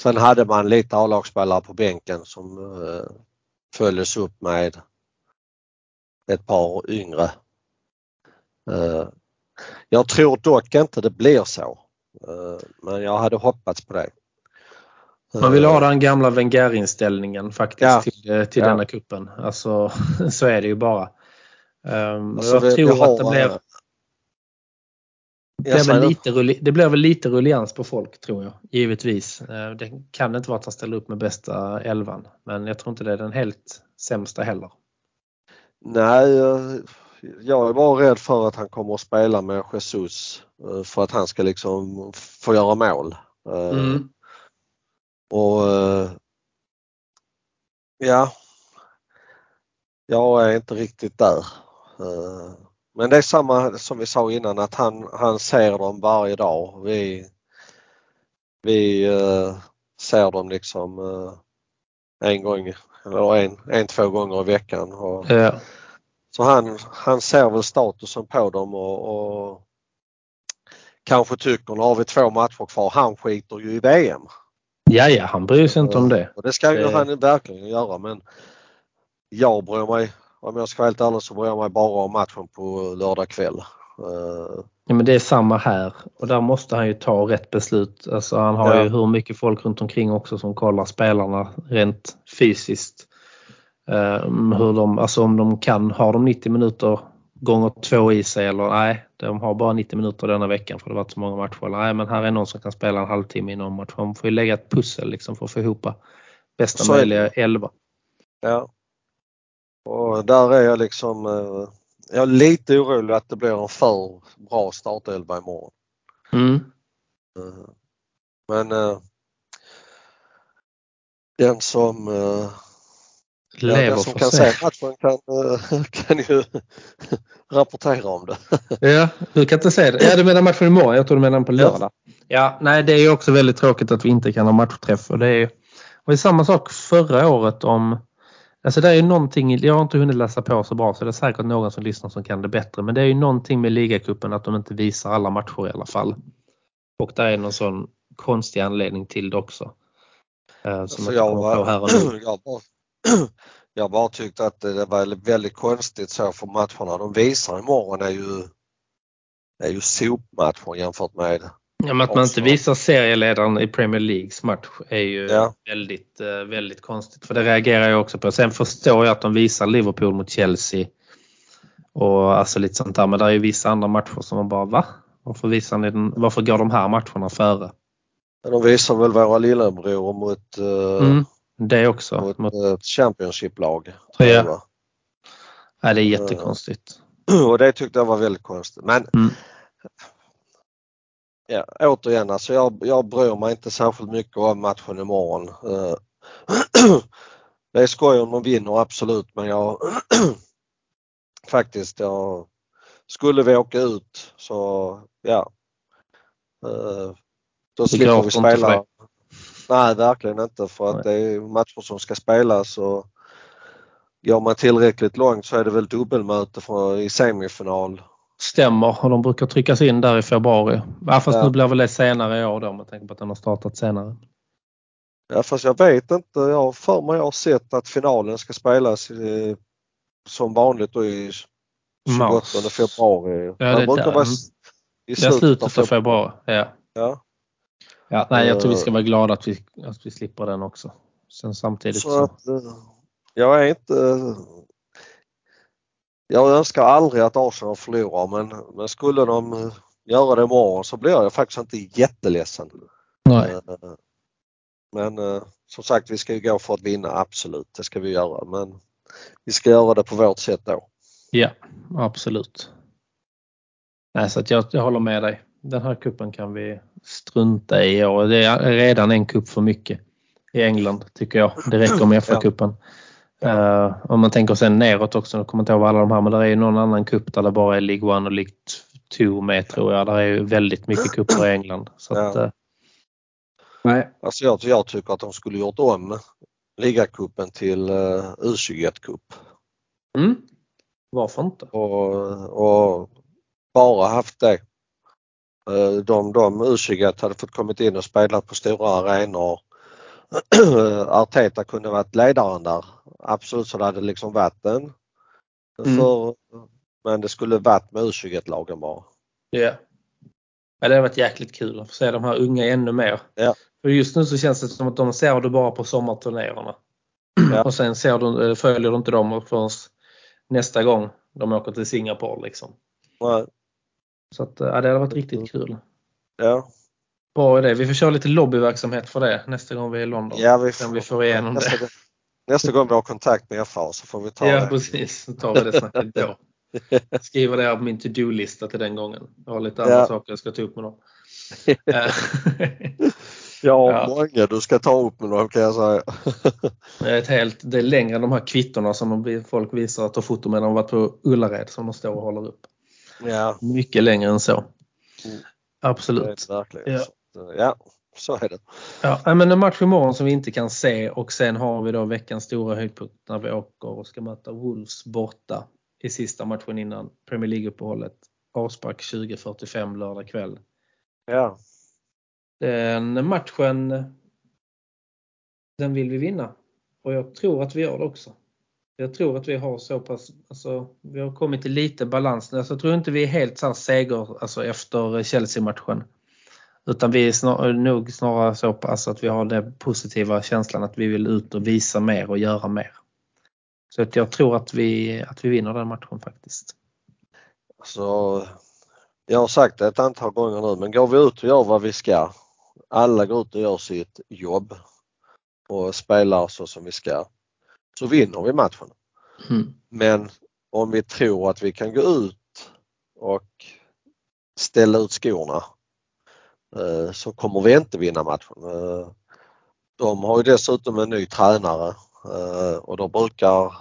Sen hade man lite A-lagsspelare på bänken som eh, följdes upp med ett par yngre. Eh, jag tror dock inte det blir så. Eh, men jag hade hoppats på det. Man vill ha Eh, den gamla Wenger-inställningen faktiskt Ja. till, eh, till Ja. denna kuppen. Alltså så är det ju bara. Um, alltså, jag vi tror har, att det blir eh, Det blir, väl det. lite, det blir väl lite rullians på folk tror jag, givetvis. Eh, Det kan inte vara att han ställer upp med bästa elvan, men jag tror inte det är den helt sämsta heller. Nej, jag- jag är bara rädd för att han kommer att spela med Jesus eh, för att han ska liksom få göra mål. Eh, Mm. Och ja, jag är inte riktigt där. Eh, Men det är samma som vi sa innan att han, han ser dem varje dag. Vi, vi eh, ser dem liksom eh, en gång eller en, en, två gånger i veckan. Och, Ja. så han, han ser väl statusen på dem och, och kanske tycker nu har vi två matcher kvar. Han skiter ju i VM. ja, ja, han bryr sig inte om det. Och det ska ju han verkligen göra men jag bryr mig, om jag ska vara helt ärlig så bryr jag mig bara om matchen på lördag kväll. Eh, Ja, men det är samma här och där måste han ju ta rätt beslut. Alltså, han har Ja. ju hur mycket folk runt omkring också som kollar spelarna rent fysiskt. Um, hur de, alltså om de kan, har de 90 minuter gånger två i sig eller nej, de har bara 90 minuter denna veckan för det har varit så många matcher. Eller, nej, men här är någon som kan spela en halvtimme i någon match. Man får ju lägga ett pussel liksom för att få ihop bästa Så möjliga elva. ja. Och där är jag liksom, eh, jag är lite orolig att det blir en för bra startelva imorgon. Mm. Eh, Men eh, den som Ja, Lever den som kan se matchen kan, kan ju rapportera om det. Ja, du kan inte säga det. Ja, du menar matchen imorgon. Jag tror du menar den på Ja. lördag. Ja, nej, det är ju också väldigt tråkigt att vi inte kan ha matchträff. Och det är och det är samma sak förra året om... Alltså det är ju någonting, jag har inte hunnit läsa på så bra så det är säkert någon som lyssnar som kan det bättre. Men det är ju någonting med ligacupen att de inte visar alla matcher i alla fall. Och det är någon sån konstig anledning till det också. Eh, Som Alltså jag nu. jag, bara, jag bara tyckte att det var väldigt konstigt så för matcherna de visar imorgon är ju, är ju sopmatcher jämfört med Ja, men att man inte också. visar serieledaren i Premier Leagues match är ju Ja. väldigt, eh, väldigt konstigt. För det reagerar jag också på. Sen förstår jag att de visar Liverpool mot Chelsea. Och alltså lite sånt där. Men det är ju vissa andra matcher som man bara va? Varför, visar ni den, varför går de här matcherna före? de visar väl våra lillebror mot, eh, Mm, det också. mot Mot, ett Championship-lag. Ja. nej, det är jättekonstigt. Och det tyckte jag var väldigt konstigt. Men Mm. Ja, återigen, alltså jag, jag bryr mig inte särskilt mycket om matchen imorgon. Eh, det är skoj om de vinner absolut men jag faktiskt, jag, skulle vi åka ut så ja. eh, Då slipper vi spela. Nej, verkligen inte för att det är matcher som ska spelas och går man tillräckligt långt så är det väl dubbelmöte för, i semifinal. Stämmer och de brukar tryckas in där i februari. Ja, fast Ja. nu blir väl det senare i år då med tanke på att den har startat senare. Ja fast jag vet inte, jag har för mig jag har sett att finalen ska spelas i, som vanligt då i 28 Mars. februari. Ja, det brukar vara Mm. i Det är slutet av februari. Ja. Ja. Ja, nej, jag tror vi ska Eh. vara glada att vi, att vi slipper den också. Sen samtidigt Så så. att eh, jag är inte jag önskar aldrig att Arsenal förlorar men, men skulle de eh, göra det imorgon så blir jag faktiskt inte jätteledsen. Nej. Eh, Men eh, som sagt vi ska ju gå för att vinna, absolut det ska vi göra men vi ska göra det på vårt sätt då. Ja, absolut. Nej, så att jag, jag håller med dig. Den här kuppen kan vi strunta i och det är redan en kupp för mycket i England tycker jag. Det räcker med FA-cupen. Eh, om man tänker sen neråt också, jag kommer inte ihåg vad alla de här, men det är ju någon annan kupp där det bara är League One och League 2 med tror jag. Där är ju väldigt mycket kupper i England. Så att, Ja. eh, nej. Alltså jag, jag tycker att de skulle gjort om ligacupen till uh, U21-cup Mm. Varför inte? och, och bara haft det. Eh, De, de U21 hade fått kommit in och spelat på stora arenor. Arteta kunde varit ledaren där. Absolut så det hade liksom varit en. Mm. För, men det skulle varit med U21-lagen bara. Ja. ja. Det har varit jäkligt kul att få se de här unga ännu mer. Ja. För just nu så känns det som att de ser du bara på sommarturnéerna. Ja. Och sen ser du, följer du inte dem förrän nästa gång de åker till Singapore. Liksom. Nej. Så att, ja, det hade varit riktigt kul. Ja, Bra idé. Vi får köra lite lobbyverksamhet för det nästa gång vi är i London. ja vi Om vi får igenom det. Nästa gång vi har kontakt med FA så får vi ta Ja, det. precis. Så tar vi det snacket då. Skriver det här på min to-do-lista till den gången. Jag har lite andra Ja. saker jag ska ta upp med dem. Jag har Ja. många du ska ta upp med dem kan jag säga. Det är, ett helt, det är längre än de här kvittorna som folk visar att ta foto med när de varit på Ullared som de står och håller upp. ja, Mycket längre än så. Mm. Absolut. Ja. Ja, så är det. Ja, men en match imorgon som vi inte kan se och sen har vi då veckans stora höjdpunkt när vi åker och ska möta Wolves borta i sista matchen innan Premier League-uppehållet. Avspark 20.45 lördag kväll. Ja, Den matchen den vill vi vinna. Och jag tror att vi gör det också. Jag tror att vi har så pass, alltså, vi har kommit till lite balans. Alltså, jag tror inte vi är helt så här seger alltså, efter Chelsea-matchen. Utan vi är snar, nog snarare så pass att vi har den positiva känslan att vi vill ut och visa mer och göra mer. Så att jag tror att vi, att vi vinner den matchen faktiskt. så jag har sagt det ett antal gånger nu men går vi ut och gör vad vi ska. Alla går ut och gör sitt jobb och spelar så som vi ska. Så vinner vi matchen. Mm. Men om vi tror att vi kan gå ut och ställa ut skorna så kommer vi inte vinna matchen. Eh, De har ju dessutom en ny tränare eh, och då brukar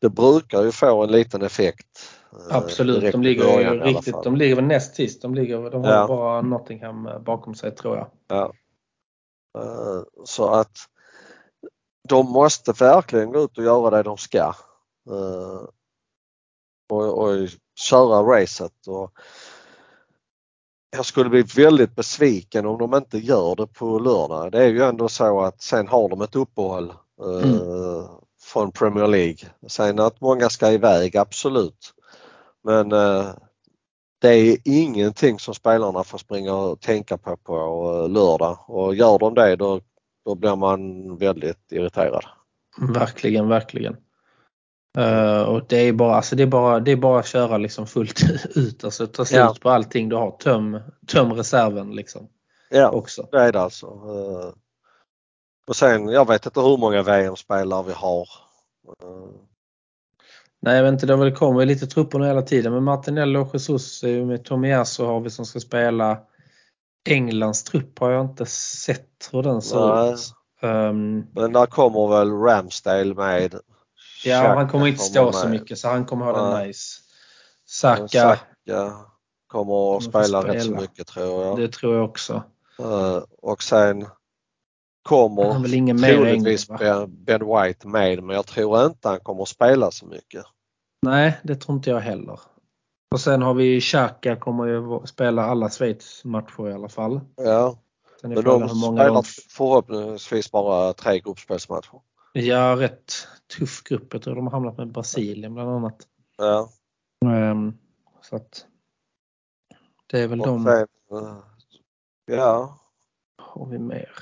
det brukar ju få en liten effekt. eh, Absolut, de ligger ju riktigt, de ligger väl näst sist. De, ligger, de har Ja. bara Nottingham bakom sig tror jag. Ja. Eh, Så att de måste verkligen gå ut och göra det de ska. Eh, Och, och köra racet. Och jag skulle bli väldigt besviken om de inte gör det på lördag. Det är ju ändå så att sen har de ett uppehåll eh, Mm. från Premier League. Sen att många ska iväg, absolut. Men eh, det är ingenting som spelarna får springa och tänka på på eh, lördag och gör de det då, då blir man väldigt irriterad. Verkligen, verkligen. Eh, och det är bara, alltså det är bara, det är bara att köra liksom fullt ut. Alltså ta slut Ja. på allting du har. Töm, töm reserven liksom Ja, också. det är det alltså. Eh, Och sen, jag vet inte hur många VM-spelare vi har. Eh, Nej, jag vet inte, det väl kommer lite trupper nu hela tiden. Men Martinello och Jesus med Tomiyasu har vi som ska spela. Englands trupp har jag inte sett hur den ser ut. Ehm, Men där kommer väl Ramsdale med. Ja, Xhaka han kommer inte stå så mycket så han kommer ha det nice. Saka, Saka kommer att få spela rätt så spela. mycket tror jag. det tror jag också. Eh, Och sen Han kommer har väl ingen troligtvis ben, ben White med men jag tror inte han kommer att spela så mycket. Nej, det tror inte jag heller. Och sen har vi Xhaka kommer ju spela alla Schweiz matcher i alla fall. Ja, men de spelar de... förhoppningsvis bara tre gruppspelsmatcher. Ja, rätt tuff grupp. Jag tror de har hamnat med Brasilien bland annat. Ja. Ehm, så att det är väl Och de sen, eh, ja, har vi mer.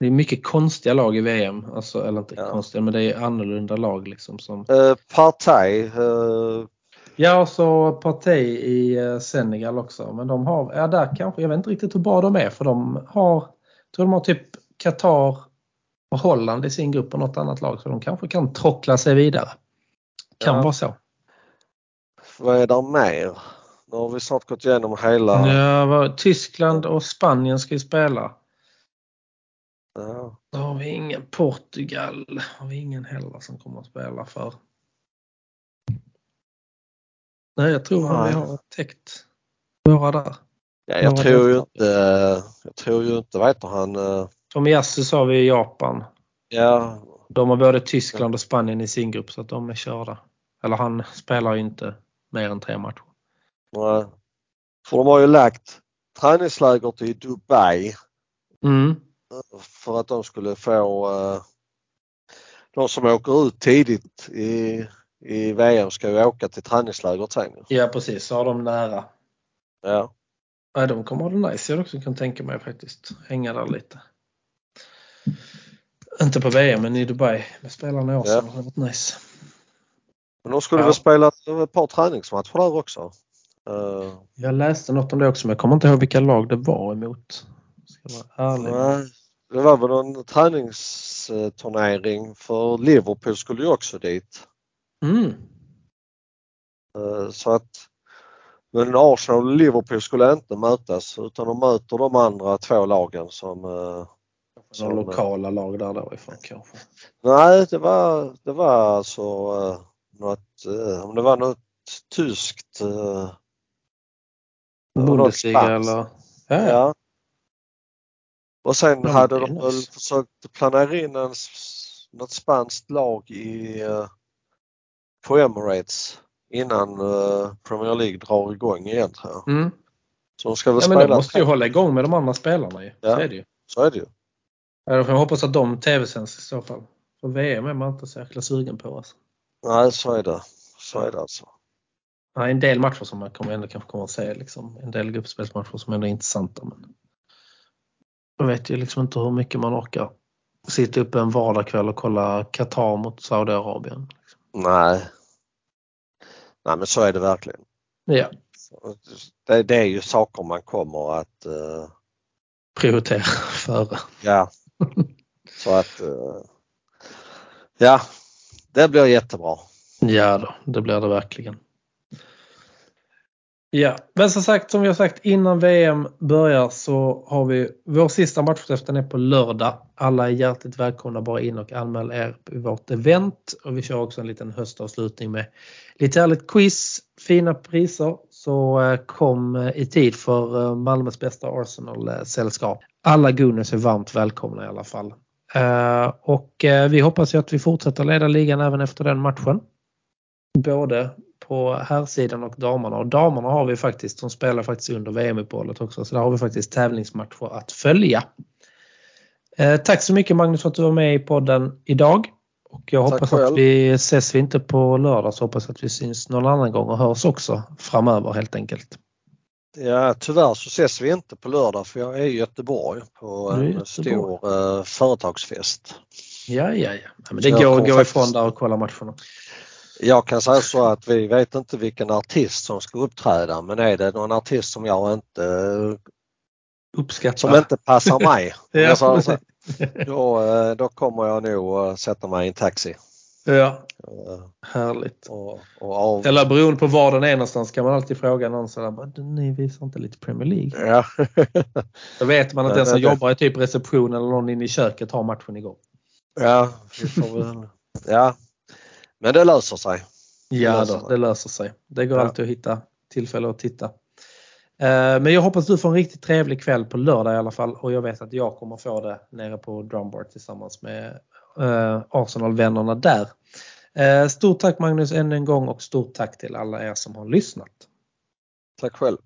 Det är mycket konstiga lag i VM. Alltså, eller inte Ja. konstiga, men det är annorlunda lag liksom. Som... eh, Partey, eh, Ja, och så Partey i Senegal också. Men de har, ja där kanske, jag vet inte riktigt hur bra de är för de har, jag tror de har typ Qatar och Holland i sin grupp och något annat lag så de kanske kan trockla sig vidare. Kan Ja. vara så. vad är där mer? Nu har vi snart gått igenom hela. Ja, Tyskland och Spanien ska ju spela. Ja. Då har vi ingen Portugal. Har vi ingen heller som kommer att spela för. Nej, jag tror att vi Nej. har täckt våra där. Ja, Ja, jag tror ju inte, jag tror ju inte, heter han? Tomiyasu sa vi i Japan. Ja, De har både Tyskland och Spanien i sin grupp så att de är körda. Eller han spelar ju inte mer än tre matcher. nej. För de har ju lagt träningsläger till Dubai Mm. för att de skulle få eh, de som åker ut tidigt i, i VM ska ju åka till träningslägret sen. Ja precis, så har de nära. Ja. Nej, de kommer ha det nice. Jag också kan tänka mig faktiskt. Hänga där lite. Inte på VM men i Dubai med spelarna i Arsenal. Det har varit nice. Men de skulle Ja. väl spela ett par träningsmatcher där också? Eh, Jag läste något om det också men jag kommer inte ihåg vilka lag det var emot. Nej, det var väl en träningsturnering för Liverpool skulle ju också dit. Mm. Eh, Så att men Arsenal och Liverpool skulle inte mötas utan de möter de andra två lagen som eh, Några lokala lag där därifrån kanske. Nej, det var, det var alltså eh, något, eh, om det var något tyskt. eh, Bundesliga eller? Ja, ja. Ja. Och sen men hade de väl försökt planera in en, något spanskt lag i, eh, på Emirates innan eh, Premier League drar igång igen tror jag. Mm. Så de ska väl ja men de spela måste ju hålla igång med de andra spelarna ju. Ja. Så är det ju. Så är det ju. Jag hoppas att de tv-sänds i så fall. För VM är man inte så jäkla sugen på. Alltså. Nej, så är det. Så är det alltså. Ja, en del matcher som man kommer ändå kanske kommer att se. Liksom. En del gruppspelsmatcher som ändå är intressanta. Men jag vet ju liksom inte hur mycket man orkar sitta uppe en vardagskväll och kolla Qatar mot Saudiarabien. Liksom. Nej. Nej men så är det verkligen. Ja, Det, det är ju saker man kommer att eh, prioritera före. Ja. Så att eh, Ja, det blir jättebra. Ja då, det blir det verkligen. Ja, men som sagt, som vi har sagt innan VM börjar så har vi vår sista matchträff den är på lördag. Alla är hjärtligt välkomna bara in och anmäl er i vårt event och vi kör också en liten höstavslutning med lite härligt quiz, fina priser. Så eh, kom eh, i tid för Malmös bästa Arsenal-sällskap. Alla Gunners är varmt välkomna i alla fall. Eh, Och eh, vi hoppas ju att vi fortsätter leda ligan även efter den matchen. Både på herrsidan och damerna. Och damerna har vi faktiskt, de spelar faktiskt under VM-uppehållet också. Så där har vi faktiskt tävlingsmatcher att följa. Eh, Tack så mycket Magnus för att du var med i podden idag. Och jag Tack hoppas själv. att vi ses vi inte på lördag så hoppas att vi syns någon annan gång och hörs också framöver helt enkelt. Ja, tyvärr så ses vi inte på lördag för jag är i Göteborg på en Göteborg. stor eh, företagsfest. Ja, ja, ja. men det går att gå ifrån där och kolla matcherna. Jag kan säga så att vi vet inte vilken artist som ska uppträda men är det någon artist som jag inte Uppskattar. som inte passar mig Ja, jag säger så, precis. då, eh, då kommer jag nog att sätta mig i en taxi. Ja, eh, härligt. Och, och av, Eller beroende på var den är någonstans kan man alltid fråga någon sådär, bara, "Du, ni visar inte lite Premier League? ja. Då vet man att den som det- jobbar i typ reception eller någon inne i köket har matchen igång. ja, ja. Men det löser sig. Ja löser då, det löser sig. Det går Ja. alltid att hitta tillfälle att titta. Eh, Men jag hoppas du får en riktigt trevlig kväll på lördag i alla fall och jag vet att jag kommer få det nere på Drumbar tillsammans med eh, Arsenal-vännerna där. Eh, Stort tack Magnus ännu en gång och stort tack till alla er som har lyssnat. Tack själv.